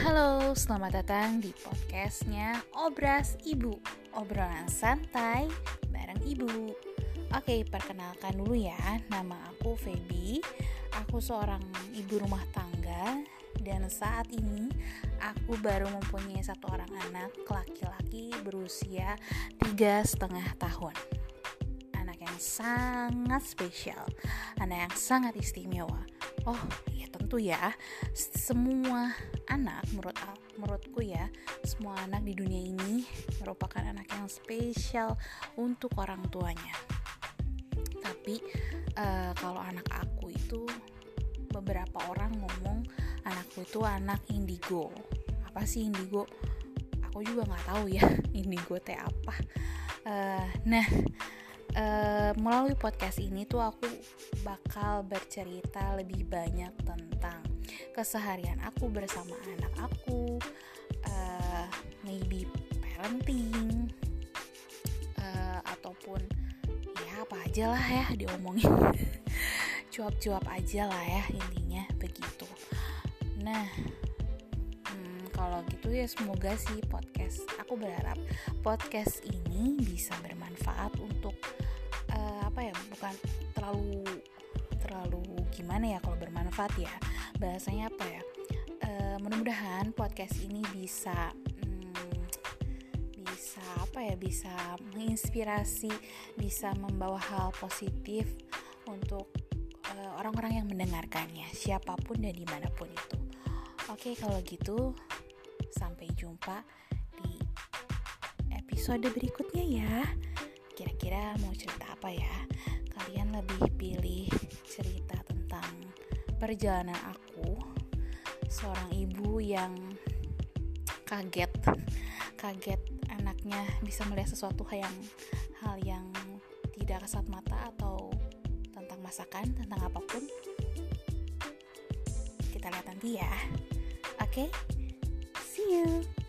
Halo, selamat datang di podcastnya Obras Ibu. Obrolan santai bareng Ibu. Oke, perkenalkan dulu ya. Nama aku Feby. Aku seorang ibu rumah tangga. Dan saat ini aku baru mempunyai satu orang anak Laki-laki berusia tiga setengah tahun. Anak yang sangat spesial. Anak yang sangat istimewa. Oh, ya tentu ya. Semua anak menurut menurutku ya, semua anak di dunia ini merupakan anak yang spesial untuk orang tuanya. Tapi uh, kalau anak aku itu beberapa orang ngomong anakku itu anak indigo. Apa sih indigo? Aku juga nggak tahu ya indigo teh apa. Uh, nah uh, melalui podcast ini tuh aku bakal bercerita lebih banyak tentang keseharian aku bersama anak aku, uh, maybe parenting, uh, ataupun ya apa aja lah ya diomongin, cuap-cuap aja lah ya intinya begitu. Nah, hmm, kalau gitu ya semoga sih podcast aku berharap podcast ini bisa bermanfaat untuk terlalu terlalu gimana ya kalau bermanfaat ya? Bahasanya apa ya? E, mudah-mudahan podcast ini bisa hmm, bisa apa ya? Bisa menginspirasi bisa membawa hal positif untuk orang orang-orang yang mendengarkannya siapa pun dan di mana pun itu. Oke kalau gitu sampai jumpa di episode berikutnya ya. Kira-kira mau cerita apa ya kalian lebih pilih cerita tentang perjalanan aku seorang ibu yang kaget kaget anaknya bisa melihat sesuatu hal yang hal yang tidak kasat mata atau tentang masakan tentang apa pun kita lihat nanti ya oke okay? see you